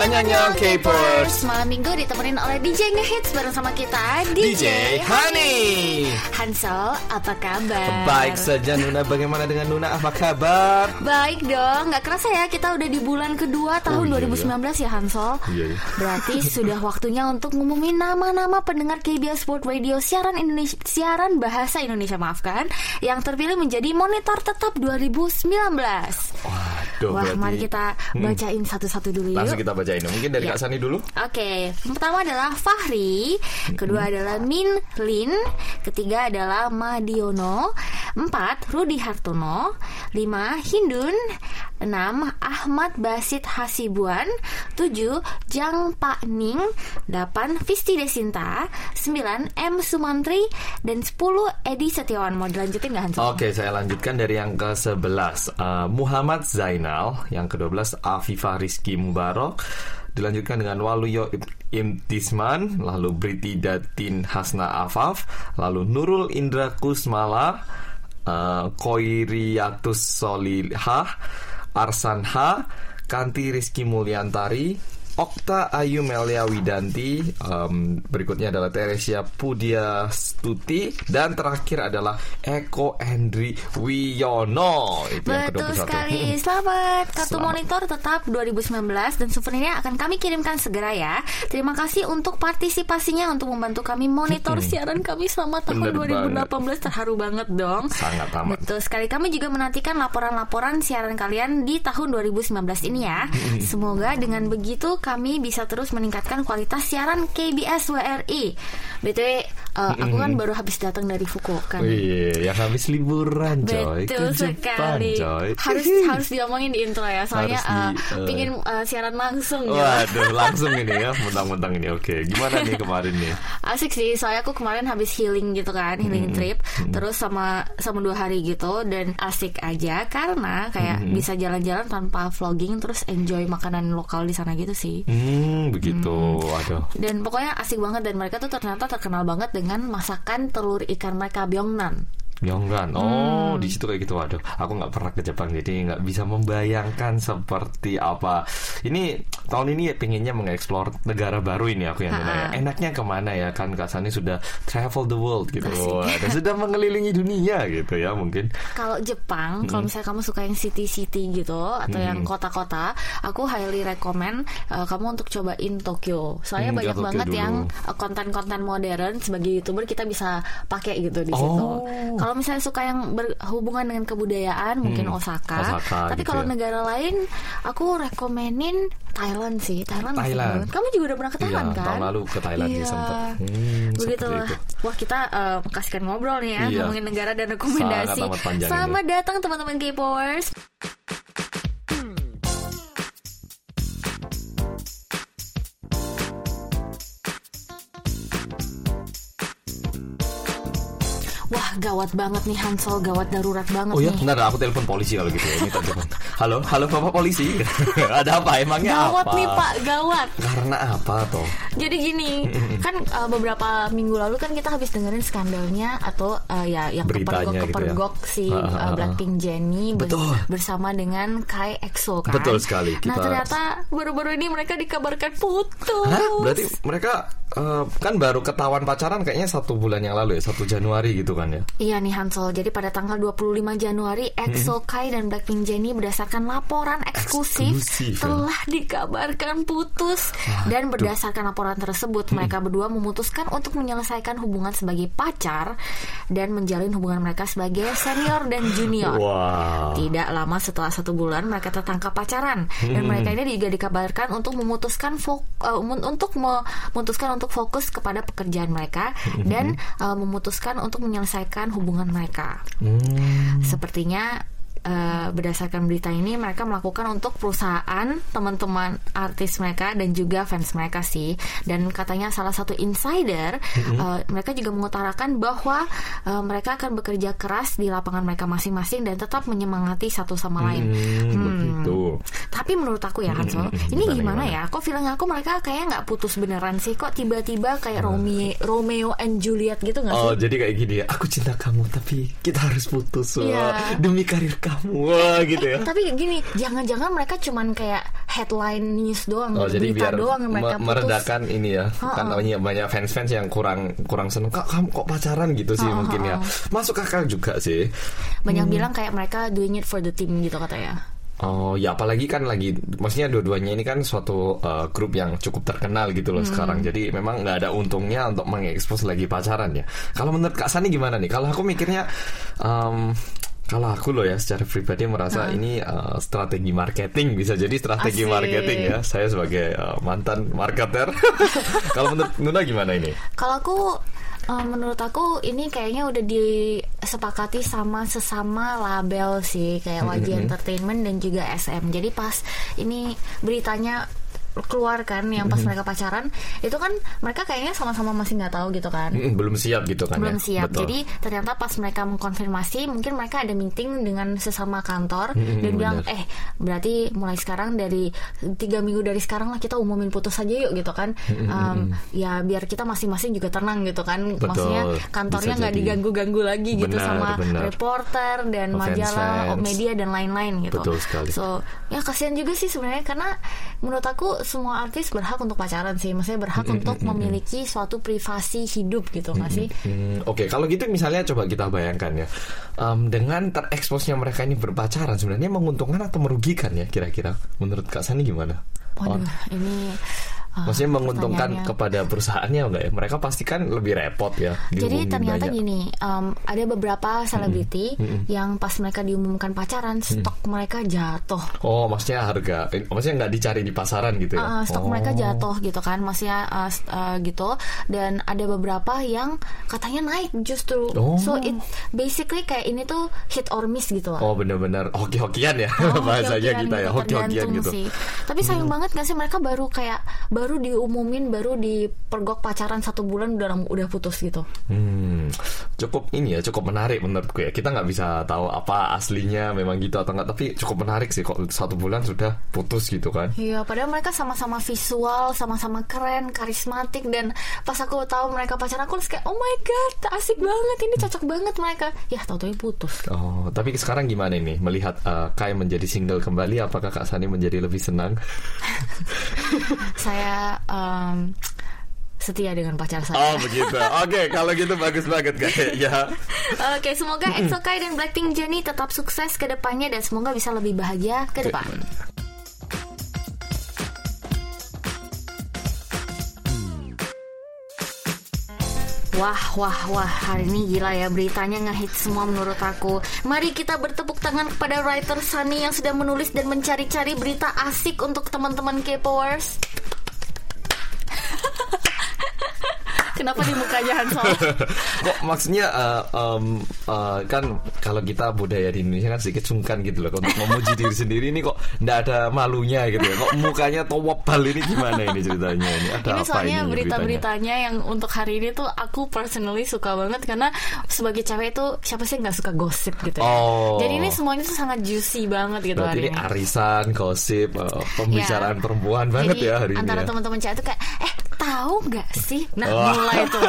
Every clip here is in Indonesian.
Annyeonghaseyo, K-popers. Malam minggu ditemenin oleh DJ Ngehits bareng sama kita DJ Honey. Hansel, apa kabar? Baik saja Nuna, bagaimana dengan Nuna? Apa kabar? Baik dong, nggak kerasa ya kita udah di bulan kedua tahun Oh, iya, 2019 ya Hansel. Iya, iya. Berarti sudah waktunya untuk ngumumin nama-nama pendengar KBS Sport Radio siaran Indonesia, siaran bahasa Indonesia maafkan, yang terpilih menjadi monitor tetap 2019. Waduh, Wah, berarti- mari kita bacain satu-satu dulu yuk. Langsung kita bacain. Mungkin dari Ya. Kak Sani dulu. Oke, yang pertama adalah Fahri, kedua adalah Min Lin, ketiga adalah Madiono, empat Rudi Hartono, lima Hindun, enam Ahmad Basit Hasibuan, tujuh Jang Pak Ning, delapan Visti Desinta, sembilan M Sumantri, dan sepuluh Edi Setiawan. Mau dilanjutin nggak? Oke, saya lanjutkan dari yang ke-11. Uh, Muhammad Zainal, yang ke-12 Afifah Rizky Mubarok, dilanjutkan dengan Waluyo Imtisman, lalu Briti Datin Hasna Afaf, lalu Nurul Indra Kusmala, uh, Koiriatus Solihah, Arsan Kanti Rizky Mulyantari, Okta Ayu Melia Widanti, em, berikutnya adalah Teresia Pudia Stuti, dan terakhir adalah Eko Hendri Wiono. Itu Betul ke-21. sekali. Selamat. Kartu Selamat. monitor tetap 2019 dan souvenirnya akan kami kirimkan segera ya. Terima kasih untuk partisipasinya untuk membantu kami monitor siaran kami selama tahun Bener 2018. Terharu banget dong. Sangat amat. Betul sekali. Kami juga menantikan laporan-laporan siaran kalian di tahun 2019 ini ya. Semoga dengan begitu kami bisa terus meningkatkan kualitas siaran KBS WRI. BTW, eh, aku kan baru habis datang dari Fukuoka. Wih, yang habis liburan coy Betul ke Jepang sekali. coy. Harus harus diomongin di intro ya. Soalnya di, eh, eh, pingin eh, siaran langsung ya. Waduh, langsung ini ya, mentang-mentang ini. Oke, gimana nih kemarin nih? Asik sih. Soalnya aku kemarin habis healing gitu kan, healing trip. Terus sama sama dua hari gitu dan asik aja karena kayak bisa jalan-jalan tanpa vlogging terus enjoy makanan lokal di sana gitu sih. Hmm, begitu. Aduh. Dan pokoknya asik banget dan mereka tuh ternyata terkenal banget dengan masakan telur ikan mereka Byongnan. Yonggan, oh di situ kayak gitu. Waduh, aku nggak pernah ke Jepang jadi nggak bisa membayangkan seperti apa. Ini tahun ini ya pengennya mengeksplor negara baru ini aku yang nanya. Enaknya ke mana ya kan Kak Sani sudah travel the world gitu, dan sudah mengelilingi dunia gitu ya mungkin. Kalau Jepang, kalau misalnya kamu suka yang city-city gitu atau yang kota-kota, aku highly recommend uh, kamu untuk cobain Tokyo. Soalnya Hmm, banyak Tokyo banget dulu. yang konten-konten modern sebagai youtuber kita bisa pakai gitu di Oh. situ. Kalau misalnya suka yang berhubungan dengan kebudayaan, mungkin Osaka. Osaka Tapi gitu kalau ya. negara lain, aku rekomenin Thailand sih. Thailand, Thailand. Kamu juga udah pernah ke Iya, Thailand kan? tahun lalu ke Thailand Iya. sempet. Hmm, Begitu seperti lah. itu. Wah kita uh, kasihkan ngobrol nih ya Iya. ngomongin negara dan rekomendasi. Sangat ini. Selamat datang teman-teman K-popers. Gawat banget nih Hansol, gawat darurat banget Oh ya, nih. bentar aku telepon polisi kalau gitu ya. Ini telepon. Halo, halo Bapak polisi. Ada apa? Emangnya Gawat apa? nih Pak, gawat. Karena apa toh? Jadi gini, kan uh, beberapa minggu lalu kan kita habis dengerin skandalnya atau uh, ya yang Beritanya kepergok-kepergok gitu si ya. Ah, uh, ah. Blackpink Jennie Betul. bersama dengan Kai EXO kan. Betul sekali, Nah kita- ternyata baru-baru ini mereka dikabarkan putus. Hah? Berarti mereka eh, kan baru ketahuan pacaran kayaknya satu bulan yang lalu ya, satu Januari gitu kan ya? Iya nih Hansol, jadi pada tanggal 25 Januari EXO Kai dan Blackpink Jennie berdasarkan laporan eksklusif, Eksklusif, ya. telah dikabarkan putus. Dan berdasarkan laporan tersebut mereka berdua memutuskan untuk menyelesaikan hubungan sebagai pacar dan menjalin hubungan mereka sebagai senior dan junior. Wow. Tidak lama setelah satu bulan mereka tertangkap pacaran. Dan mereka ini juga dikabarkan untuk memutuskan fok- mun- untuk memutuskan untuk fokus kepada pekerjaan mereka dan eh, memutuskan untuk menyelesaikan hubungan mereka. Hmm. Sepertinya eh, berdasarkan berita ini mereka melakukan untuk perusahaan teman-teman artis mereka dan juga fans mereka sih dan katanya salah satu insider eh, mereka juga mengutarakan bahwa eh, mereka akan bekerja keras di lapangan mereka masing-masing dan tetap menyemangati satu sama lain. Hmm, begitu. Tapi menurut aku ya Hansol, hmm, ini gimana, gimana ya? Kok feeling aku mereka kayak nggak putus beneran sih? Kok tiba-tiba kayak Romeo, Romeo and Juliet gitu nggak sih? Oh jadi kayak gini ya Aku cinta kamu tapi kita harus putus. Iya. Demi karir kamu Wah gitu ya Tapi gini, jangan-jangan mereka cuman kayak headline news doang, Oh, jadi biar doang yang mereka me- putus. meredakan ini ya. Kan banyak banyak fans-fans yang kurang kurang seneng. Kak, kamu kok pacaran gitu sih mungkin ya. Masuk akal juga sih. Banyak Hmm. bilang kayak mereka doing it for the team gitu katanya. Oh ya apalagi kan lagi maksudnya dua-duanya ini kan suatu uh, grup yang cukup terkenal gitu loh sekarang jadi memang nggak ada untungnya untuk mengekspos lagi pacaran ya kalau menurut Kak Sani gimana nih kalau aku mikirnya um, kalau aku loh ya secara pribadi merasa ini uh, strategi marketing bisa jadi strategi Asik. marketing ya. Saya sebagai uh, mantan marketer. Kalau menurut Nuna gimana ini? Kalau aku eh, menurut aku ini kayaknya udah disepakati sama sesama label sih. Kayak YG Entertainment dan juga SM. Jadi pas ini beritanya keluar kan yang pas mereka pacaran itu kan mereka kayaknya sama-sama masih nggak tahu gitu kan. Mm, belum siap gitu kan belum ya? siap. Betul. Jadi ternyata pas mereka mengkonfirmasi, mungkin mereka ada meeting dengan sesama kantor Mm-mm, dan bilang, benar. eh berarti mulai sekarang dari tiga minggu dari sekarang lah kita umumin putus aja yuk gitu kan. Um, ya biar kita masing-masing juga tenang gitu kan. Betul, Maksudnya kantornya nggak diganggu-ganggu lagi gitu Benar, sama benar. reporter dan Oh, majalah, fans-fans. media dan lain-lain gitu. Betul sekali. So ya kasihan juga sih sebenarnya karena menurut aku semua artis berhak untuk pacaran sih. Maksudnya berhak untuk memiliki suatu privasi hidup gitu nggak sih? Hmm, Oke, kalau gitu misalnya coba kita bayangkan ya, Em, dengan tereksposnya mereka ini berpacaran sebenarnya menguntungkan atau merugikan ya kira-kira? Menurut Kak Sani gimana? Waduh, ini uh, maksudnya menguntungkan kepada perusahaannya enggak ya? Mereka pasti kan lebih repot ya. Jadi ternyata banyak. gini, um, ada beberapa selebriti yang pas mereka diumumkan pacaran, stok mereka jatuh. Oh, maksudnya harga, eh, maksudnya nggak dicari di pasaran gitu ya? Uh, stok oh. mereka jatuh gitu kan, maksudnya uh, uh, gitu. Dan ada beberapa yang katanya naik justru. Oh. So it basically kayak ini tuh hit or miss gitu lah. Oh, bener-bener hoki-hokian ya Oh, bahasanya hoki-hokian kita ya, gitu, hoki-hokian gitu. sih. Tapi sayang banget gak sih mereka baru kayak baru diumumin baru dipergok pacaran satu bulan udah udah putus gitu. Hmm, cukup ini ya, cukup menarik menurutku ya. Kita nggak bisa tahu apa aslinya memang gitu atau enggak, tapi cukup menarik sih kok satu bulan sudah putus gitu kan. Iya, padahal mereka sama-sama visual, sama-sama keren, karismatik dan pas aku tahu mereka pacaran aku kayak oh my god, asik banget ini cocok banget mereka. Ya, tahu-tahu putus. Oh, tapi sekarang gimana ini melihat uh, Kai menjadi single kembali? Apakah Kak Sani menjadi lebih senang? Saya em, setia dengan pacar saya. Oh begitu. Oke, kalau gitu bagus banget kayaknya. Oke, semoga EXO Kai dan Blackpink Jennie tetap sukses ke depannya dan semoga bisa lebih bahagia ke depan. Wah, wah, wah, hari ini gila ya beritanya ngehit semua menurut aku. Mari kita bertepuk tangan kepada writer Sunny yang sudah menulis dan mencari-cari berita asik untuk teman-teman K-Powers. Kenapa di mukanya Hansol? Kok maksudnya uh, um, uh, kan kalau kita budaya di Indonesia kan sedikit sungkan gitu loh untuk memuji diri sendiri ini kok ndak ada malunya gitu ya. Kok mukanya towabal ini gimana ini ceritanya ini? Ada ini apa soalnya ini berita-beritanya yang untuk hari ini tuh aku personally suka banget karena sebagai cewek itu siapa sih nggak suka gosip gitu ya. Oh. Jadi ini semuanya tuh sangat juicy banget gitu Berarti hari ini ini. arisan, gosip, uh, pembicaraan Ya. perempuan banget Jadi, ya hari ini antara ya. teman-teman cewek tuh kayak eh tahu nggak sih? Nah Wah. mulai tuh.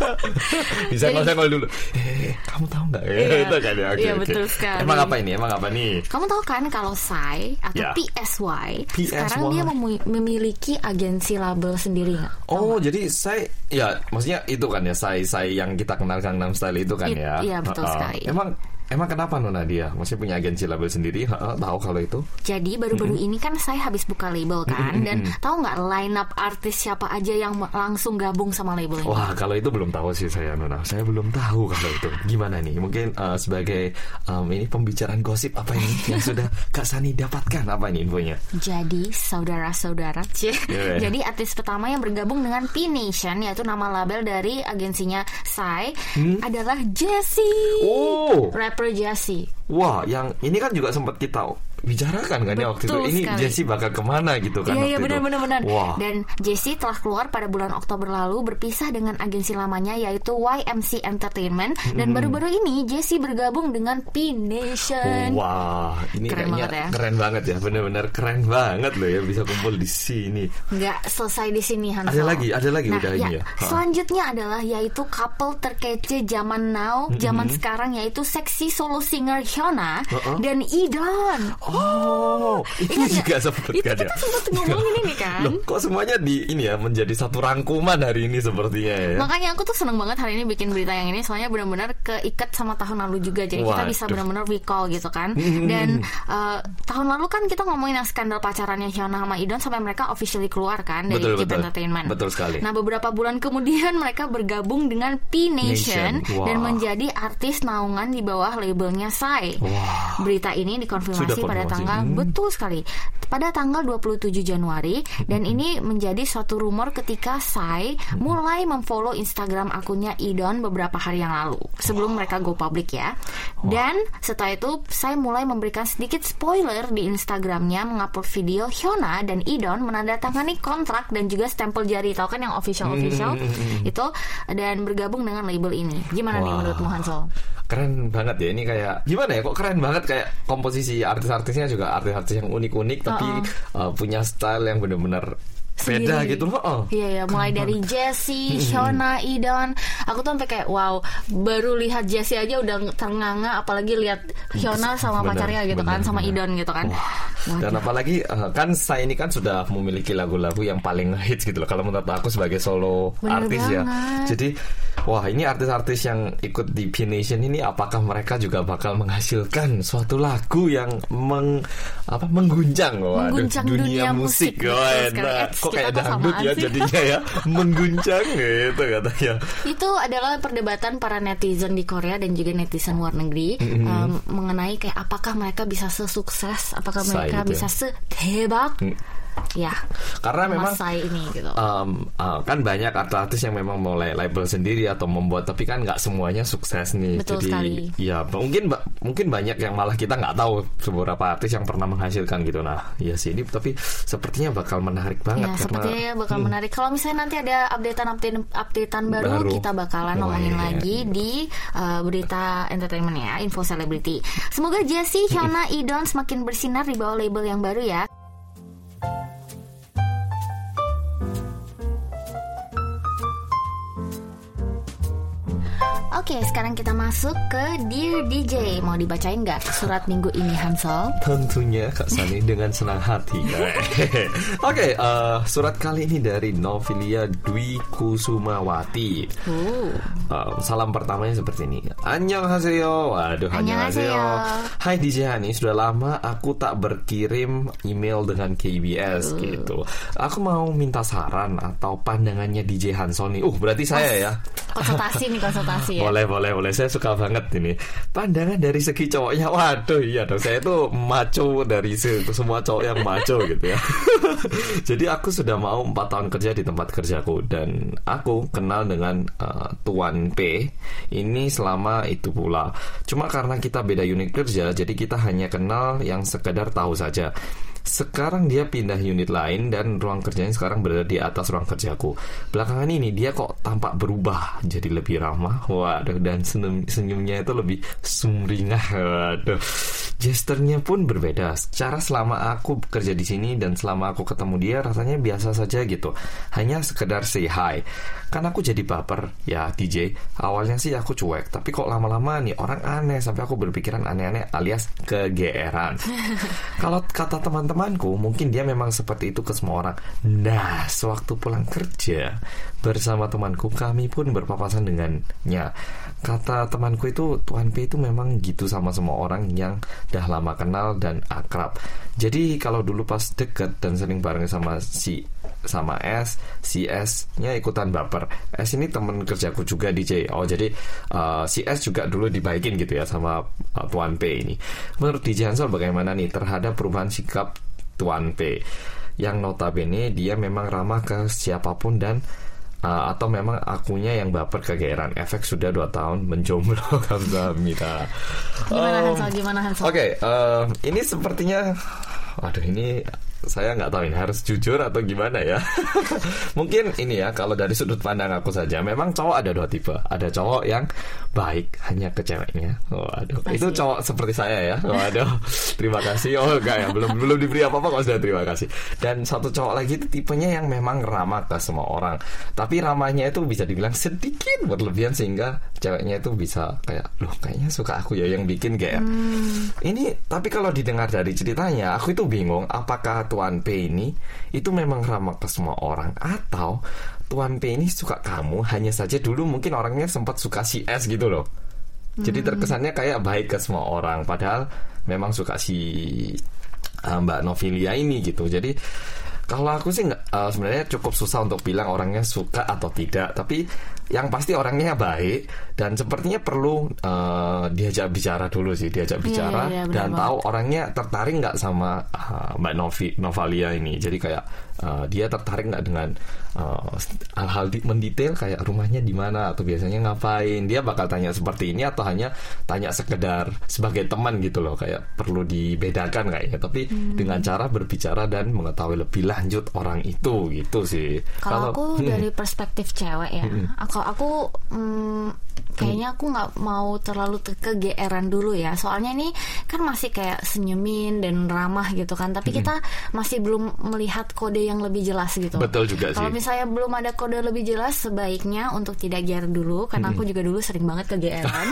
Bisa nggak saya dulu. Eh, kamu tahu nggak? Iya. Itu kan ya. Oke, Iya, oke. betul sekali. Emang apa ini? Emang apa nih? Kamu tahu kan kalau Psy atau Ya. PSY, PSY. sekarang dia memu- memiliki agensi label sendiri nggak? Oh, jadi saya ya maksudnya itu kan ya saya saya yang kita kenal Gangnam Style itu kan It- ya. iya, betul Heeh. sekali. Emang emang kenapa Nona dia? Maksudnya punya agensi label sendiri? Heeh, tahu kalau itu? Jadi baru-baru ini kan saya habis buka label kan dan tahu nggak line up artis siapa aja yang langsung gabung sama label ini? Wah, kalau itu belum tahu sih saya Nona. Saya belum tahu kalau itu. Gimana nih? Mungkin uh, sebagai um, ini pembicaraan gosip apa ini yang sudah Kak Sani dapatkan apa ini infonya? Jadi saudara-saudara, cie. Iya. Jadi artis pertama yang bergabung dengan P Nation yaitu nama label dari agensinya Psy adalah Jessie. Oh. Rapper Jessie. Wah, yang ini kan juga sempat kita bicarakan kan ya waktu itu. Ini sekali. Jessie bakal ke mana gitu kan Iya iya benar benar benar. Wah. Dan Jessie telah keluar pada bulan Oktober lalu berpisah dengan agensi lamanya yaitu YMC Entertainment dan baru-baru ini Jessie bergabung dengan P Nation. Wah, ini Keren kayaknya banget ya. keren banget ya, bener-bener keren banget loh ya bisa kumpul di sini. Nggak selesai di sini Hansol. Ada lagi, ada lagi nah, udah ya, ini ya. Ha. Selanjutnya adalah yaitu couple terkece zaman now, zaman sekarang yaitu seksi solo singer Hyuna Uh-uh. dan Idon. Oh, itu Ingat juga sempat Itu kan kita ya? sempat ngomongin ini kan. Loh, kok semuanya di ini ya menjadi satu rangkuman hari ini sepertinya ya? Makanya aku tuh seneng banget hari ini bikin berita yang ini soalnya benar-benar keikat sama tahun lalu juga jadi kita bisa Waduh. benar-benar recall gitu kan. Dan eh, tahun lalu kan kita ngomongin yang skandal pacarannya Hyuna sama Idon sampai mereka officially keluar kan dari Betul, Keep betul. Entertainment. Betul sekali. Nah, beberapa bulan kemudian mereka bergabung dengan P Nation Nation. dan menjadi artis naungan di bawah labelnya Psy. Wah. Berita ini dikonfirmasi Sudah pada tanggal Hmm. betul sekali pada tanggal 27 Januari dan ini menjadi suatu rumor ketika Psy mulai memfollow Instagram akunnya Idon beberapa hari yang lalu sebelum mereka go public ya. Dan setelah itu Psy mulai memberikan sedikit spoiler di Instagramnya mengupload video Hyuna dan Idon menandatangani kontrak dan juga stempel jari tahu kan yang official official itu dan bergabung dengan label ini. Gimana nih Wah. menurutmu Hansol? Keren banget ya ini kayak gimana ya kok keren banget kayak komposisi artis-artisnya juga artis-artis yang unik-unik tapi uh, punya style yang benar-benar beda Sendiri. gitu loh. Oh. Iya ya, mulai dari Jessie, Shona, Idon. Aku tuh sampai kayak wow, baru lihat Jessie aja udah ternganga apalagi lihat Hyuna sama Benar, pacarnya gitu kan, benar, sama. Idon gitu kan. Wah, Dan apalagi uh, kan saya ini kan sudah memiliki lagu-lagu yang paling hits gitu loh kalau menurut aku sebagai solo Bener artis ya. banget. Jadi wah ini artis-artis yang ikut di P Nation ini apakah mereka juga bakal menghasilkan suatu lagu yang meng apa mengguncang Waduh, Mengguncang dunia musik. Wah, Betul enak. Kok kayak dangdut ya sih? jadinya ya mengguncang gitu katanya. Itu adalah perdebatan para netizen di Korea dan juga netizen luar negeri um, mengenai kayak apakah mereka bisa sesukses, apakah mereka gitu ya. bisa setebak ya Karena memang ini gitu. um, uh, kan banyak artis-artis yang memang mulai label sendiri atau membuat tapi kan nggak semuanya sukses nih Betul jadi sekali. ya mungkin mungkin banyak yang malah kita nggak tahu beberapa artis yang pernah menghasilkan gitu nah ya sih ini tapi sepertinya bakal menarik banget Ya, karena sepertinya bakal menarik. Kalau misalnya nanti ada updatean updatean baru, Baru. kita bakalan ngomongin iya. lagi di uh, berita entertainment ya, info celebrity. Semoga Jessie, Hyuna, Idon semakin bersinar di bawah label yang baru ya. Oke, sekarang kita masuk ke Dear DJ. Mau dibacain nggak surat minggu ini, Hansol? Tentunya Kak Sani dengan senang hati. Oke, eh, surat kali ini dari Novilia Dwi Kusumawati. Uh, salam pertamanya seperti ini. Annyeonghaseyo. Waduh, Annyeonghaseyo. Hai DJ Hani, sudah lama aku tak berkirim email dengan KBS gitu. Aku mau minta saran atau pandangannya DJ Hansol nih. Uh, berarti saya ya. konsultasi nih konsultasi ya. Boleh, boleh, boleh. Saya suka banget ini. Pandangan dari segi cowoknya. Waduh, iya dong. Saya tuh maco dari se- semua cowok yang maco gitu ya. Jadi aku sudah mau 4 tahun kerja di tempat kerjaku dan aku kenal dengan uh, Tuan P ini selama itu pula. Cuma karena kita beda unit kerja, jadi kita hanya kenal yang sekedar tahu saja. Sekarang dia pindah unit lain dan ruang kerjanya sekarang berada di atas ruang kerjaku. Belakangan ini dia kok tampak berubah jadi lebih ramah. Waduh dan senyum, senyumnya itu lebih sumringah. Waduh. Gesturnya pun berbeda. Secara selama aku bekerja di sini dan selama aku ketemu dia rasanya biasa saja gitu. Hanya sekedar say hi. Kan aku jadi baper ya DJ. Awalnya sih aku cuek, tapi kok lama-lama nih orang aneh sampai aku berpikiran aneh-aneh alias kegeeran. Kalau kata teman-temanku, mungkin dia memang seperti itu ke semua orang. Nah, sewaktu pulang kerja bersama temanku, kami pun berpapasan dengannya. Kata temanku itu, Tuan P itu memang gitu sama semua orang yang dah lama kenal dan akrab. Jadi kalau dulu pas deket dan sering bareng sama si sama S, si S-nya ikutan baper. S ini temen kerjaku juga DJ. Oh jadi uh, si S juga dulu dibaikin gitu ya sama uh, Tuan P ini. Menurut DJ Hansol bagaimana nih terhadap perubahan sikap Tuan P? Yang notabene dia memang ramah ke siapa pun dan uh, atau memang akunya yang baper kegeeran. Efek sudah 2 tahun menjomblo kamsahamnida. Gimana. Hansol? Gimana Hansol? Oke, eh, ini sepertinya, waduh ini saya nggak tahu ini harus jujur atau gimana ya. Mungkin ini ya kalau dari sudut pandang aku saja, memang cowok ada dua tipe. Ada cowok yang baik hanya ke ceweknya. Oh, aduh. Itu cowok seperti saya ya. Oh, aduh. Terima kasih. Oh, enggak ya. Belum belum diberi apa-apa kok sudah terima kasih. Dan satu cowok lagi itu tipenya yang memang ramah ke semua orang. Tapi ramahnya itu bisa dibilang sedikit berlebihan sehingga ceweknya itu bisa kayak, loh kayaknya suka aku ya yang bikin kayak. Hmm. Ini tapi kalau didengar dari ceritanya, aku itu bingung apakah Tuan P ini itu memang ramah ke semua orang atau Tuan P ini suka kamu hanya saja dulu mungkin orangnya sempat suka si S gitu loh. Jadi terkesannya kayak baik ke semua orang padahal memang suka si uh, Mbak Novilia ini gitu. Jadi kalau aku sih nggak uh, sebenarnya cukup susah untuk bilang orangnya suka atau tidak, tapi yang pasti orangnya baik dan sepertinya perlu uh, diajak bicara dulu sih diajak iya, bicara yeah, yeah, yeah, dan tahu orangnya tertarik nggak sama uh, Mbak Novi Novalia ini jadi kayak uh, dia tertarik nggak dengan hal-hal uh, mendetail kayak rumahnya di mana atau biasanya ngapain dia bakal tanya seperti ini atau hanya tanya sekedar sebagai teman gitu loh kayak perlu dibedakan kayaknya tapi hmm. dengan cara berbicara dan mengetahui lebih lanjut orang itu gitu sih kalau aku hmm. dari perspektif cewek ya hmm. aku kalau aku hmm, kayaknya aku nggak mau terlalu kegeeran dulu ya. Soalnya ini kan masih kayak senyumin dan ramah gitu kan. Tapi kita masih belum melihat kode yang lebih jelas gitu. Betul juga sih. kalau misalnya belum ada kode lebih jelas sebaiknya untuk tidak gear dulu. Karena aku juga dulu sering banget kegeeran.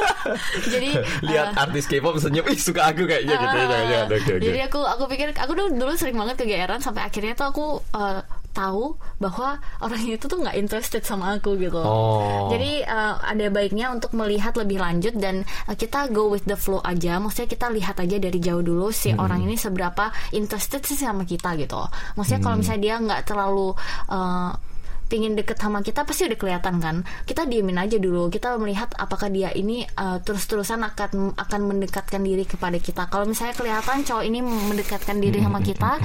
Jadi lihat uh, artis K-pop senyum ih suka aku kayaknya uh, gitu ya. Jangan, jangan, okay, okay. jadi aku aku pikir aku dulu dulu sering banget kegeeran sampai akhirnya tuh aku uh, tahu bahwa orang itu tuh nggak interested sama aku gitu. Oh. Jadi uh, ada baiknya untuk melihat lebih lanjut dan uh, kita go with the flow aja. Maksudnya kita lihat aja dari jauh dulu si hmm. orang ini seberapa interested sih sama kita gitu. Maksudnya hmm. kalau misalnya dia nggak terlalu uh, pingin deket sama kita pasti udah kelihatan kan kita diemin aja dulu kita melihat apakah dia ini uh, terus-terusan akan akan mendekatkan diri kepada kita kalau misalnya kelihatan cowok ini mendekatkan diri sama kita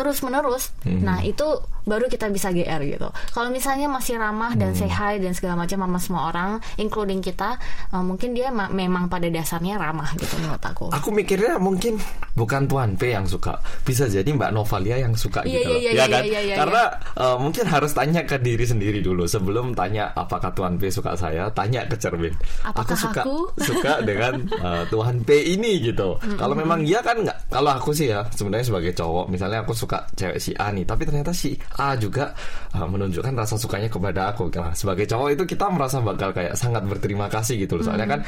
terus menerus hmm. nah itu baru kita bisa GR gitu. Kalau misalnya masih ramah dan hmm. say hi dan segala macam sama semua orang including kita uh, mungkin dia memang pada dasarnya ramah gitu menurut aku. Aku mikirnya mungkin bukan Tuan P yang suka. Bisa jadi Mbak Novalia yang suka iya, gitu iya, iya, ya kan? iya, iya, karena Uh, mungkin harus tanya ke diri sendiri dulu. Sebelum tanya apakah Tuan P suka saya tanya ke cermin. Apakah aku suka aku? suka dengan uh, Tuan P ini gitu. Mm -hmm. kalau memang dia kan nggak? Kalau aku sih ya sebenarnya sebagai cowok misalnya aku suka cewek si A nih tapi ternyata si A juga uh, menunjukkan rasa sukanya kepada aku nah, sebagai cowok itu kita merasa bakal kayak sangat berterima kasih gitu loh soalnya mm -hmm.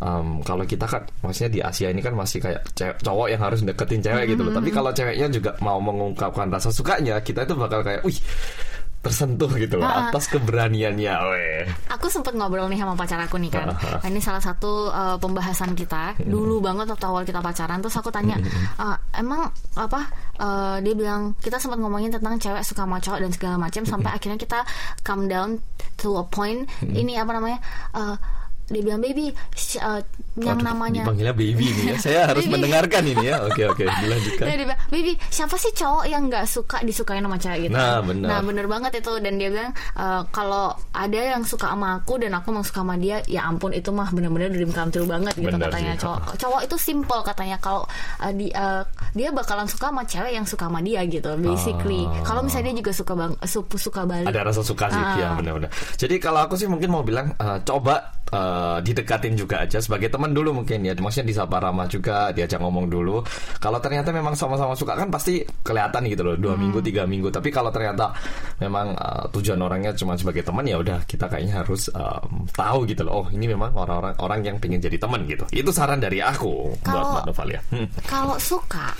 kan um, kalau kita kan maksudnya di Asia ini kan masih kayak cewek, cowok yang harus deketin cewek mm -hmm. gitu loh tapi kalau ceweknya juga mau mengungkapkan rasa sukanya kita itu bakal kayak wih tersentuh gitu loh uh, atas keberaniannya weh. Aku sempet ngobrol nih sama pacar aku nih kan. Uh, ini salah satu uh, pembahasan kita. Uh, dulu banget waktu awal kita pacaran terus aku tanya uh, emang apa uh, dia bilang kita sempat ngomongin tentang cewek suka sama cowok dan segala macam sampai akhirnya kita come down to a point ini apa namanya uh, dia bilang baby uh, yang Aduh, namanya dipanggilnya baby nih ya. Saya harus mendengarkan ini ya. Oke oke dilanjutkan. Dia bilang baby siapa sih cowok yang nggak suka disukain sama cewek gitu? Nah benar. Nah benar banget itu. Dan dia bilang uh, kalau ada yang suka sama aku dan aku mau suka sama dia ya ampun itu mah benar-benar dream come true banget gitu bener katanya sih. cowok. Cowok itu simple katanya. Kalau uh, di, uh, dia bakalan suka sama cewek yang suka sama dia gitu basically. Oh. kalau misalnya dia juga suka bang suka, suka balik. Ada rasa suka sih uh. ya benar-benar. Jadi kalau aku sih mungkin mau bilang uh, coba uh, didekatin juga aja sebagai teman dulu mungkin ya. Maksudnya disapa ramah juga diajak ngomong dulu. Kalau ternyata memang sama-sama suka kan pasti kelihatan gitu loh dua hmm. minggu tiga minggu. Tapi kalau ternyata memang uh, tujuan orangnya cuma sebagai teman ya udah kita kayaknya harus um, tahu gitu loh oh ini memang orang-orang orang yang pengen jadi teman gitu. Itu saran dari aku kalo, buat Mbak Novalia. Hmm. kalau suka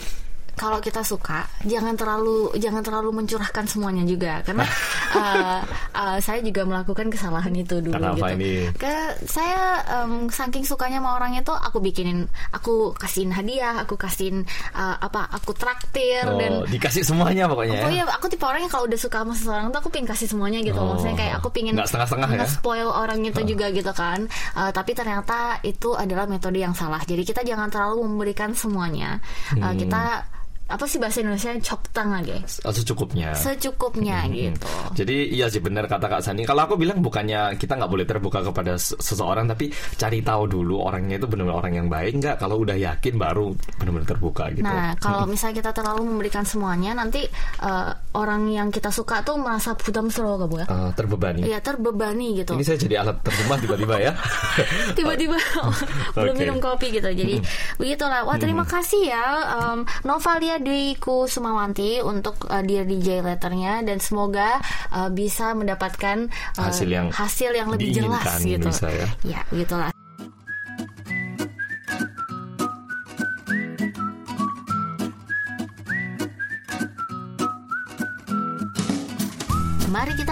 kalau kita suka jangan terlalu jangan terlalu mencurahkan semuanya juga karena uh, uh, saya juga melakukan kesalahan itu dulu Kenapa gitu. Ini? Ke saya um, saking sukanya sama orang itu aku bikinin aku kasihin hadiah, aku kasihin uh, apa aku traktir oh, dan dikasih semuanya pokoknya. Oh iya, aku tipe orang yang kalau udah suka sama seseorang tuh aku pingin kasih semuanya gitu. Oh, Maksudnya kayak aku pingin nggak setengah-setengah ya. spoil orang itu oh. juga gitu kan. Uh, tapi ternyata itu adalah metode yang salah. Jadi kita jangan terlalu memberikan semuanya. Uh, Kita apa sih bahasa Indonesia coptang lagi secukupnya secukupnya Hmm. gitu Jadi iya sih benar kata Kak Sani. Kalau aku bilang bukannya kita nggak boleh terbuka kepada se- seseorang, tapi cari tahu dulu orangnya itu benar-benar orang yang baik nggak. Kalau udah yakin baru benar-benar terbuka gitu. Nah, kalau misalnya kita terlalu memberikan semuanya, nanti eh, orang yang kita suka tuh merasa butam slow gak bu ya? Eh, terbebani. Iya terbebani gitu. Ini saya jadi alat terjemah tiba-tiba ya. Tiba-tiba belum Oke. minum kopi gitu. Jadi begitulah. Wah terima kasih ya um, Novalia Dwi Kusumawanti untuk uh, Dear DJ letternya dan semoga uh, bisa mendapatkan uh, Hasil yang hasil yang lebih jelas gitu. bisa ya. Ya begitulah.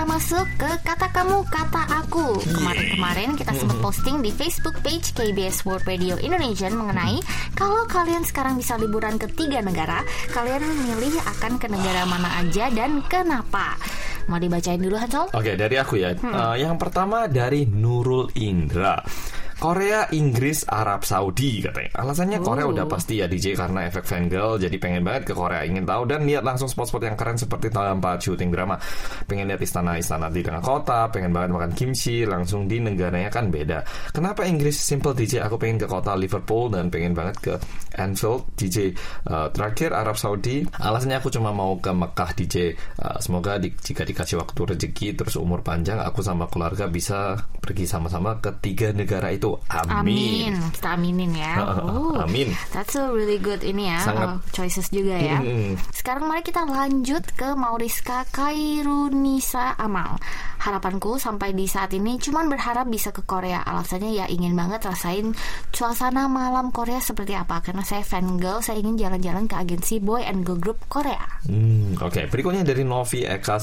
Kita masuk ke kata kamu kata aku. Kemarin-kemarin kita sempat posting di Facebook page KBS World Radio Indonesia mengenai kalau kalian sekarang bisa liburan ke tiga negara, kalian memilih akan ke negara mana aja dan kenapa? Mau dibacain dulu Hansol? Oke, dari aku ya. Hmm. Eh, yang pertama dari Nurul Indra. Korea, Inggris, Arab Saudi katanya. Alasannya Korea Oh. udah pasti ya DJ karena efek fangirl jadi pengen banget ke Korea ingin tahu dan lihat langsung spot-spot yang keren seperti tempat syuting drama. Pengen lihat istana-istana di tengah kota, pengen banget makan kimchi langsung di negaranya kan beda. Kenapa Inggris simple DJ? Aku pengen ke kota Liverpool dan pengen banget ke Anfield DJ. Eh, terakhir Arab Saudi. Alasannya aku cuma mau ke Mekah DJ. Eh, semoga di- jika dikasih waktu rezeki terus umur panjang aku sama keluarga bisa pergi sama-sama ke tiga negara itu. Amin. Amin. Kita aminin ya. Oh, Amin. That's a really good ini ya. Sangat. oh, choices juga ya. Mm-mm. Sekarang mari kita lanjut ke Mauriska Kairunisa Amal. Harapanku sampai di saat ini cuman berharap bisa ke Korea. Alasannya ya ingin banget rasain suasana malam Korea seperti apa. Karena saya fan girl, saya ingin jalan-jalan ke agensi boy and girl group Korea. Hmm, Oke, berikutnya dari Novi Eka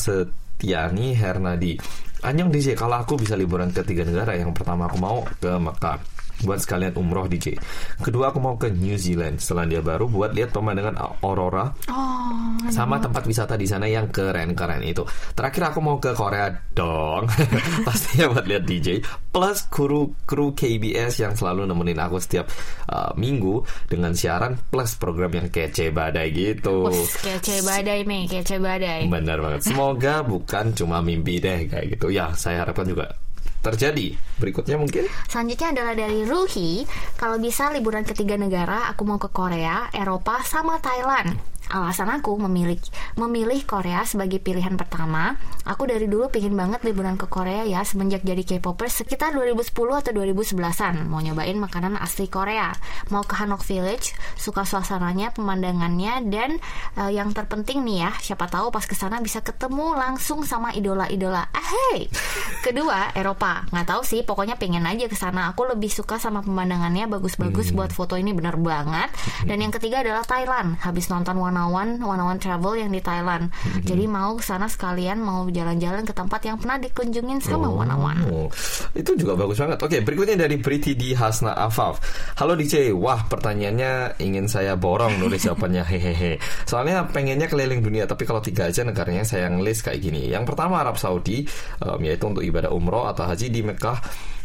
Setiani Hernadi. Anjong DJ, kalau aku bisa liburan ke tiga negara, yang pertama aku mau ke Mekah buat sekalian umroh DJ. Kedua aku mau ke New Zealand, Selandia Baru buat lihat pemandangan aurora Oh, sama tempat wisata di sana yang keren-keren itu. Terakhir aku mau ke Korea dong, pastinya buat lihat DJ. Plus kru kru KBS yang selalu nemenin aku setiap uh, minggu dengan siaran plus program yang kece badai gitu. Wes, kece badai nih, kece badai. Benar banget. Semoga bukan cuma mimpi deh kayak gitu. Ya, saya harapkan juga terjadi. Berikutnya mungkin Selanjutnya adalah dari Ruhi. Kalau bisa liburan ke tiga negara, aku mau ke Korea, Eropa, sama Thailand. Alasan aku memilih memilih Korea sebagai pilihan pertama. Aku dari dulu pingin banget liburan ke Korea ya semenjak jadi K-popers sekitar 2010 atau 2011-an. Mau nyobain makanan asli Korea. Mau ke Hanok Village, suka suasananya, pemandangannya dan eh, yang terpenting nih ya, siapa tahu pas ke sana bisa ketemu langsung sama idola-idola. Ah, hey. Kedua, Eropa. Nggak tahu sih, pokoknya pengen aja ke sana. Aku lebih suka sama pemandangannya bagus-bagus buat foto ini bener banget. Dan yang ketiga adalah Thailand. Habis nonton One One One Travel yang di Thailand. Jadi mau ke sana sekalian mau jalan-jalan ke tempat yang pernah dikunjungin sama. Oh, itu juga bagus banget. Oke, berikutnya dari Priti di Hasna Afaf. Halo DJ, wah pertanyaannya ingin saya borong nulis jawabannya hehehe. Soalnya pengennya keliling dunia, tapi kalau tiga aja negaranya saya ngelis kayak gini. Yang pertama Arab Saudi, em, yaitu untuk ibadah umroh atau haji di Mekah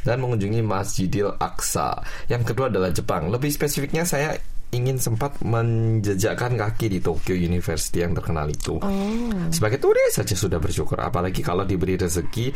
dan mengunjungi Masjidil Aqsa. Yang kedua adalah Jepang. Lebih spesifiknya saya ingin sempat menjejakkan kaki di Tokyo University yang terkenal itu. Sebagai turis saja sudah bersyukur, apalagi kalau diberi rezeki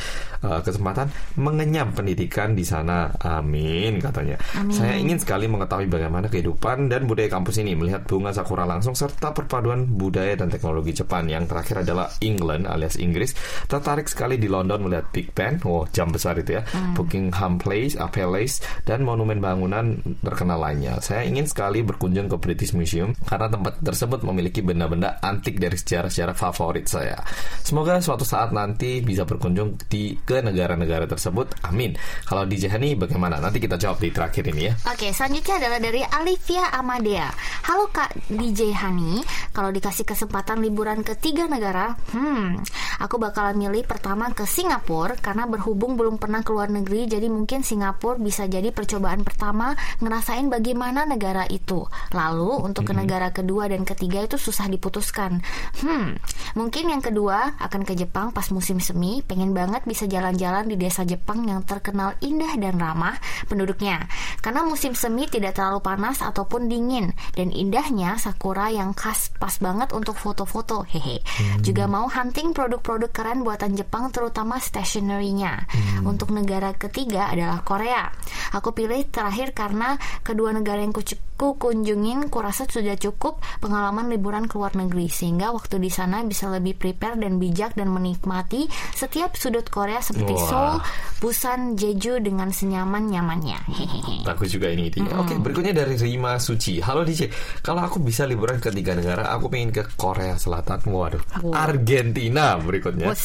uh, kesempatan mengenyam pendidikan di sana. Amin katanya. Saya ingin sekali mengetahui bagaimana kehidupan dan budaya kampus ini, melihat bunga sakura langsung serta perpaduan budaya dan teknologi Jepan. Yang terakhir adalah England alias Inggris. Tertarik sekali di London melihat Big Ben, oh jam besar itu ya, Buckingham Place, Palace dan monumen bangunan terkenal lainnya. Saya ingin sekali berkunjung ke British Museum karena tempat tersebut memiliki benda-benda antik dari sejarah-sejarah favorit saya. Semoga suatu saat nanti bisa berkunjung di ke negara-negara tersebut. Amin. Kalau di Jahani bagaimana? Nanti kita jawab di terakhir ini ya. Oke, selanjutnya adalah dari Alivia Amadea. Halo Kak DJ Hani, kalau dikasih kesempatan liburan ke tiga negara, hmm, aku bakalan milih pertama ke Singapura karena berhubung belum pernah ke luar negeri, jadi mungkin Singapura bisa jadi percobaan pertama ngerasain bagaimana negara itu. Lalu untuk ke negara kedua dan ketiga itu susah diputuskan. Hmm, mungkin yang kedua akan ke Jepang pas musim semi, pengen banget bisa jalan-jalan di desa Jepang yang terkenal indah dan ramah penduduknya. Karena musim semi tidak terlalu panas ataupun dingin dan indahnya sakura yang khas pas banget untuk foto-foto. Hehe. Juga mau hunting produk-produk keren buatan Jepang terutama stationery-nya. Untuk negara ketiga adalah Korea. Aku pilih terakhir karena kedua negara yang ku, ku kunjungin kurasa sudah cukup pengalaman liburan ke luar negeri sehingga waktu di sana bisa lebih prepare dan bijak dan menikmati setiap sudut Korea seperti Wah. Seoul, Busan, Jeju dengan senyaman-nyamannya. Hehehe. Bagus juga ini idenya. Oke, berikutnya dari Rima Suci. Halo DJ, kalau aku bisa liburan ke tiga negara, aku pengen ke Korea Selatan, waduh, Wow. Argentina berikutnya,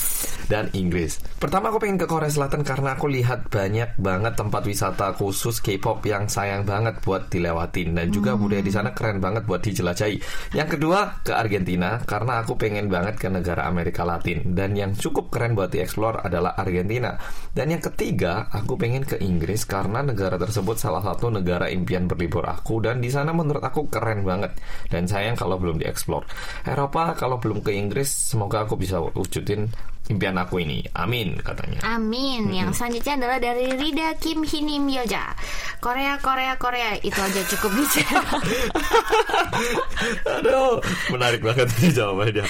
dan Inggris. Pertama aku pengen ke Korea Selatan karena aku lihat banyak banget tempat wisata khusus K-pop yang sayang banget buat dilewatin dan juga budaya di sana keren banget buat dijelajahi. Yang kedua ke Argentina karena aku pengen banget ke negara Amerika Latin dan yang cukup keren buat dieksplor adalah Argentina. Dan yang ketiga, aku pengen ke Inggris karena negara tersebut salah satu negara impian berlibur aku dan di sana menurut aku keren banget. Dan sayang kalau belum dieksplor. Eropa kalau belum ke Inggris, semoga aku bisa wujudin impian aku ini. Amin katanya. Amin. Yang selanjutnya adalah dari Rida Kim Hinim Yoja. Korea, Korea, Korea. Itu aja cukup bisa. Aduh, menarik banget ini jawabannya.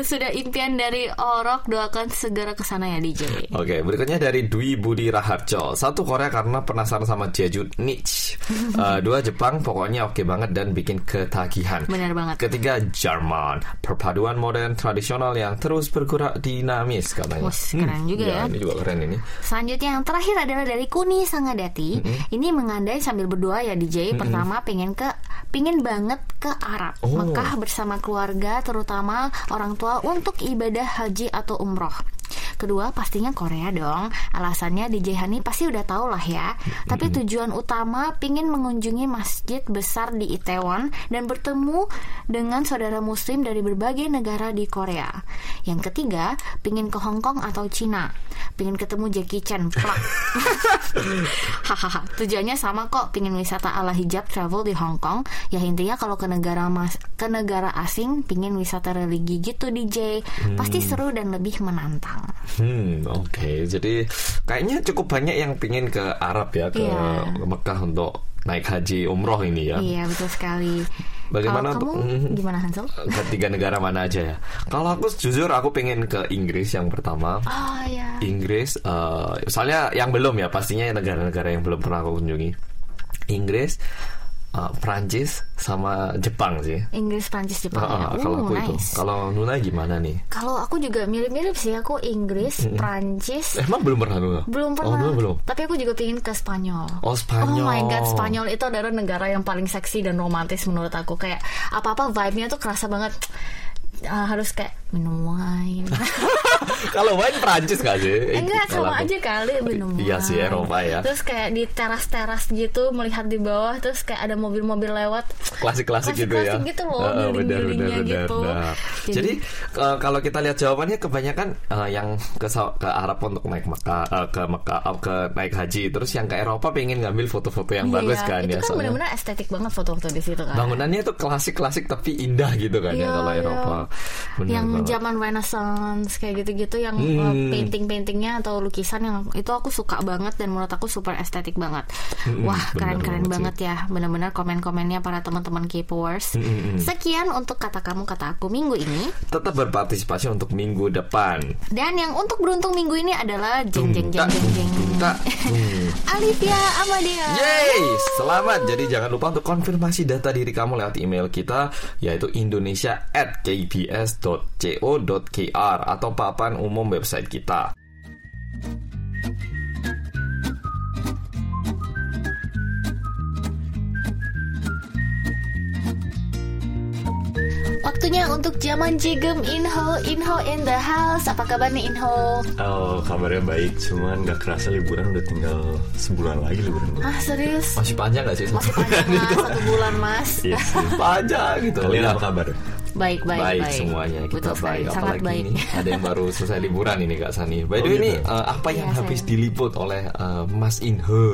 Sudah impian dari Orok, doakan segera ke sana ya DJ. Oke, berikutnya dari Dwi Budi Raharjo. Satu Korea karena penasaran sama Jeju Niche. Eh, dua Jepang, pokoknya oke banget dan bikin ketagihan. Benar banget. Ketiga Jerman, perpaduan modern tradisional yang terus bergerak dinamis katanya. Wus, keren juga ya. Ini juga keren ini. Selanjutnya yang terakhir adalah dari Kuni Sangadati. Ini mengandai sambil berdoa ya DJ. Pertama pengen ke pingin banget ke Arab, Oh. Mekah bersama keluarga terutama orang tua untuk ibadah haji atau umroh. Kedua pastinya Korea dong. Alasannya DJ Hani pasti udah tau lah ya. Tapi tujuan utama pingin mengunjungi masjid besar di Itaewon dan bertemu dengan saudara muslim dari berbagai negara di Korea. Yang ketiga, pingin ke Hong Kong atau Cina. Pingin ketemu Jackie Chan. Plak. Hahaha. Tujuannya sama kok, pingin wisata ala hijab travel di Hong Kong. Ya intinya kalau ke negara mas ke negara asing, pingin wisata religi gitu DJ. Pasti seru dan lebih menantang. Hmm, oke. Jadi kayaknya cukup banyak yang pingin ke Arab ya, ke Iya. Mekah untuk naik haji umroh ini ya. Iya betul sekali. Bagaimana Kalau untuk- kamu gimana Hansel? Ke tiga negara mana aja ya? Kalau aku jujur aku pengen ke Inggris yang pertama. Oh ya. Inggris, eh soalnya yang belum ya pastinya negara-negara yang belum pernah aku kunjungi. Inggris, eh, Prancis, sama Jepang sih. Inggris, Prancis, Jepang. Ah, ya. ah, kalau Uh, aku itu, nice. kalau Nuna gimana nih? Kalau aku juga mirip-mirip sih. Aku Inggris, Prancis. Emang belum pernah Nuna? Belum Oh, pernah. Nuna belum. Tapi aku juga pingin ke Spanyol. Oh, Spanyol. Oh my god, Spanyol itu adalah negara yang paling seksi dan romantis menurut aku. Kayak apa-apa vibe-nya tuh kerasa banget. Ah, harus kayak minum wine. Kalau wine Prancis gak sih? Enggak, sama aja kali minum Iya sih, wine. Eropa ya. Terus kayak di teras-teras gitu melihat di bawah terus kayak ada mobil-mobil lewat. klasik-klasik gitu ya. Klasik-klasik gitu loh, Heeh, building-buildingnya gitu. Nah, Jadi- Jadi eh, kalau kita lihat jawabannya kebanyakan eh, yang ke ke Arab untuk naik Mekah, eh, ke Mekah, eh, ke naik haji, terus yang ke Eropa pengen ngambil foto-foto yang bagus Iya, kan itu ya. kan soalnya benar-benar estetik banget foto-foto di situ kan. bangunannya tuh klasik-klasik tapi indah gitu kan ya Iya, kalau iya. Eropa. Bener yang zaman Renaissance kayak gitu-gitu yang Hmm. uh, painting-paintingnya atau lukisan yang itu aku suka banget dan menurut aku super estetik banget. Hmm, Wah, keren-keren banget banget ya. Benar-benar komen-komennya para teman-teman K-popers. Hmm, Sekian untuk kata kamu kata aku minggu ini. Tetap berpartisipasi untuk minggu depan. Dan yang untuk beruntung minggu ini adalah jeng jeng jeng jeng jeng. Hmm. Alivia Amadia. Yeay, selamat. Jadi jangan lupa untuk konfirmasi data diri kamu lewat email kita yaitu indonesia kbs.co.kr atau papan umum website kita. Waktunya untuk zaman jigem Inho Inho in the house. Apa kabar nih Inho? Oh, kabarnya baik, cuman gak kerasa liburan udah tinggal sebulan lagi liburan. Ah serius? Masih panjang gak sih? Masih panjang mas, satu bulan mas. Iya sih. panjang gitu. Kalian Ya, apa kabar? Baik, baik, baik, baik. semuanya kita Betul sekali, baik. sangat Apalagi baik. ini ada yang baru selesai liburan ini Kak Sani. By the Oh, way ini gitu. eh, apa yang Iya, habis sayang. diliput oleh eh, Mas Inhe?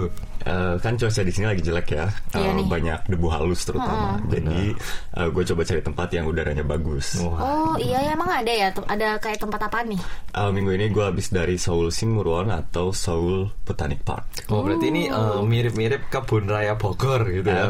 Eh, kan cuaca di sini lagi jelek ya, Iya nih. banyak debu halus terutama. Jadi gue coba cari tempat yang udaranya bagus. Wah. Oh iya ya emang ada ya ada kayak tempat apa nih? Eh, minggu ini gue habis dari Seoul Singmuruan atau Seoul Botanic Park. Oh berarti ini mirip-mirip kebun raya Bogor gitu ya?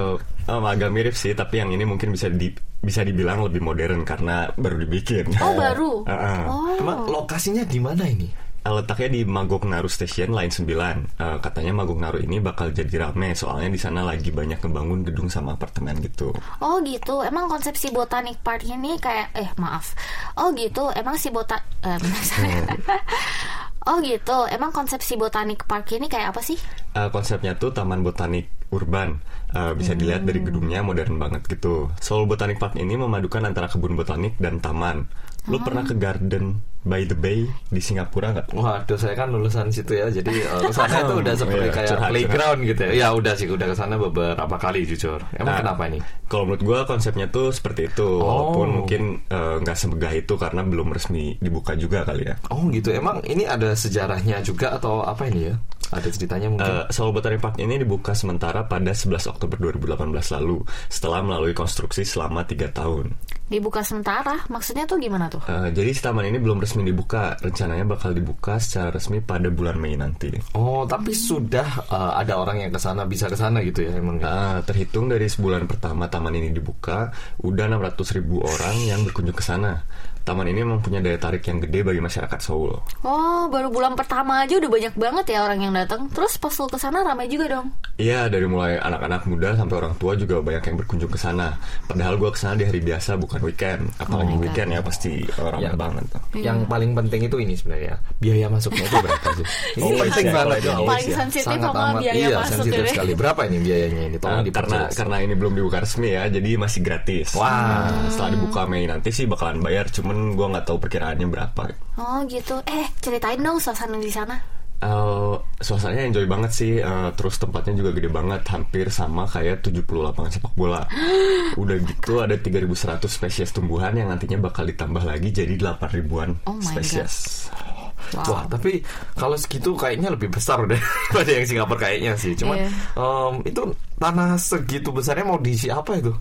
Em, agak mirip sih, tapi yang ini mungkin bisa di bisa dibilang lebih modern karena baru dibikin. Oh baru. Eh, eh. Oh. Emang lokasinya di mana ini? Eh, Letaknya di Magoknaru Station Line 9. Eh, katanya Magoknaru ini bakal jadi rame soalnya di sana lagi banyak ngebangun gedung sama apartemen gitu. Oh gitu, emang konsep si Botanic Park ini kayak eh maaf. Oh gitu, emang si bota eh. Oh gitu, emang konsep si Botanic Park ini kayak apa sih? Eh, konsepnya tuh taman botanik urban. Eh, bisa dilihat dari gedungnya modern banget gitu. Seoul Botanic Park ini memadukan antara kebun botanik dan taman. Lu pernah ke Garden by the Bay di Singapura nggak? Waduh, saya kan lulusan situ ya, jadi eh, ke sana itu udah seperti Iya, kayak curhat, playground gitu ya. Ya udah sih, udah ke sana beberapa kali jujur. Emang Nah, kenapa ini? Kalau menurut gua konsepnya tuh seperti itu, Oh. walaupun mungkin eh, nggak semegah itu karena belum resmi dibuka juga kali ya. Oh gitu, emang ini ada sejarahnya juga atau apa ini ya? Ada ceritanya mungkin? Eh, Seoul Botanic Park ini dibuka sementara pada 11 Oktober 2018 lalu setelah melalui konstruksi selama tiga tahun. Dibuka sementara, maksudnya tuh gimana tuh? Eh, jadi si taman ini belum resmi dibuka, rencananya bakal dibuka secara resmi pada bulan Mei nanti. Oh, tapi sudah eh, ada orang yang ke sana bisa ke sana gitu ya emang. Nah, terhitung dari sebulan pertama taman ini dibuka, udah 600 ribu orang yang berkunjung ke sana. Taman ini memang punya daya tarik yang gede bagi masyarakat Seoul. Oh, baru bulan pertama aja udah banyak banget ya orang yang datang. Terus pas lu ke sana ramai juga dong. Iya, dari mulai anak-anak muda sampai orang tua juga banyak yang berkunjung ke sana. Padahal gua ke sana di hari biasa bukan weekend. Apalagi Oh weekend ya pasti orang Ya. banget. tuh. Yang paling penting itu ini sebenarnya biaya masuknya itu berapa sih? Ini Always penting ya, banget ya. Paling ya. sensitif Sangat sama amat, biaya iya, masuk sensitif ini. sekali. Berapa ini biayanya ini? Tolong Nah, karena karena ini belum dibuka resmi ya, jadi masih gratis. Wah. Nah, setelah dibuka Mei nanti sih bakalan bayar, cuman gua nggak tahu perkiraannya berapa. Oh gitu. Eh, ceritain dong suasana di sana. Eh, suasananya enjoy banget sih eh, Terus tempatnya juga gede banget Hampir sama kayak 70 lapangan sepak bola Udah gitu ada 3100 spesies tumbuhan Yang nantinya bakal ditambah lagi Jadi 8 ribuan Oh my spesies Wow. Wah, tapi kalau segitu kayaknya lebih besar udah daripada yang Singapura kayaknya sih. Cuman Iya. em, itu tanah segitu besarnya mau diisi apa itu?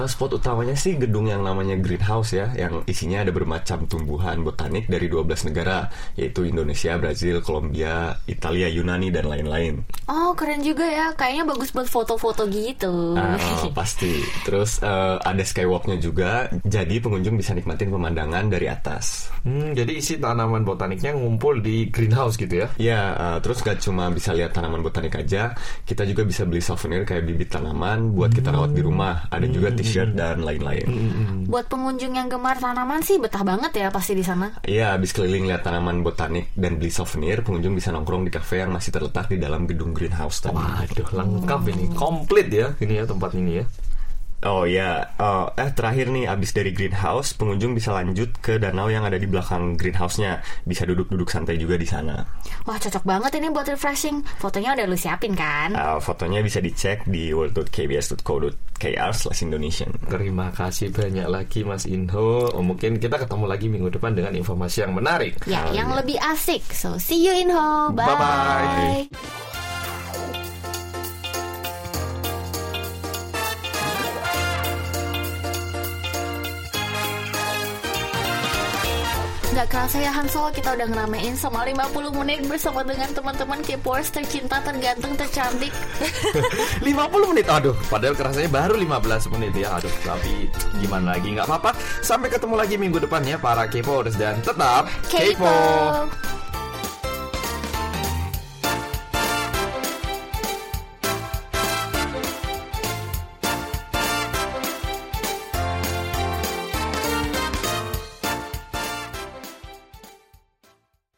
Eh, Spot utamanya sih gedung yang namanya greenhouse ya Yang isinya ada bermacam tumbuhan botanik dari 12 negara Yaitu Indonesia, Brazil, Kolombia, Italia, Yunani, dan lain-lain Oh, keren juga ya. Kayaknya bagus buat foto-foto gitu. Oh, pasti. Terus eh, ada skywalknya juga, jadi pengunjung bisa nikmatin pemandangan dari atas. Hmm, jadi isi tanaman botaniknya ngumpul di greenhouse gitu ya? Ya, eh, terus gak cuma bisa lihat tanaman botanik aja, kita juga bisa beli souvenir kayak bibit tanaman buat kita rawat di rumah. Ada juga t-shirt dan lain-lain. Buat pengunjung yang gemar tanaman sih betah banget ya pasti di sana. Iya, habis keliling lihat tanaman botanik dan beli souvenir, pengunjung bisa nongkrong di kafe yang masih terletak di dalam gedung greenhouse tadi. Waduh, lengkap ini, komplit ya ini ya tempat ini ya. Oh ya, oh, eh terakhir nih abis dari greenhouse, pengunjung bisa lanjut ke danau yang ada di belakang greenhouse-nya. Bisa duduk-duduk santai juga di sana. Wah, cocok banget ini buat refreshing. Fotonya udah lu siapin kan? Uh, fotonya bisa dicek di world.kbs.co.kr slash Indonesian. Terima kasih banyak lagi Mas Inho. Oh, mungkin kita ketemu lagi minggu depan dengan informasi yang menarik. Ya, yang lebih asik. So, see you in Ho. Bye. Bye-bye. Gak kerasa ya Hansol, kita udah ngeramein sama 50 menit bersama dengan teman-teman K-popers tercinta, terganteng, tercantik. 50 menit? Aduh padahal kerasanya baru 15 menit ya. Aduh tapi gimana lagi? Nggak apa-apa. Sampai ketemu lagi minggu depan ya para K-popers. Dan tetap K-pop.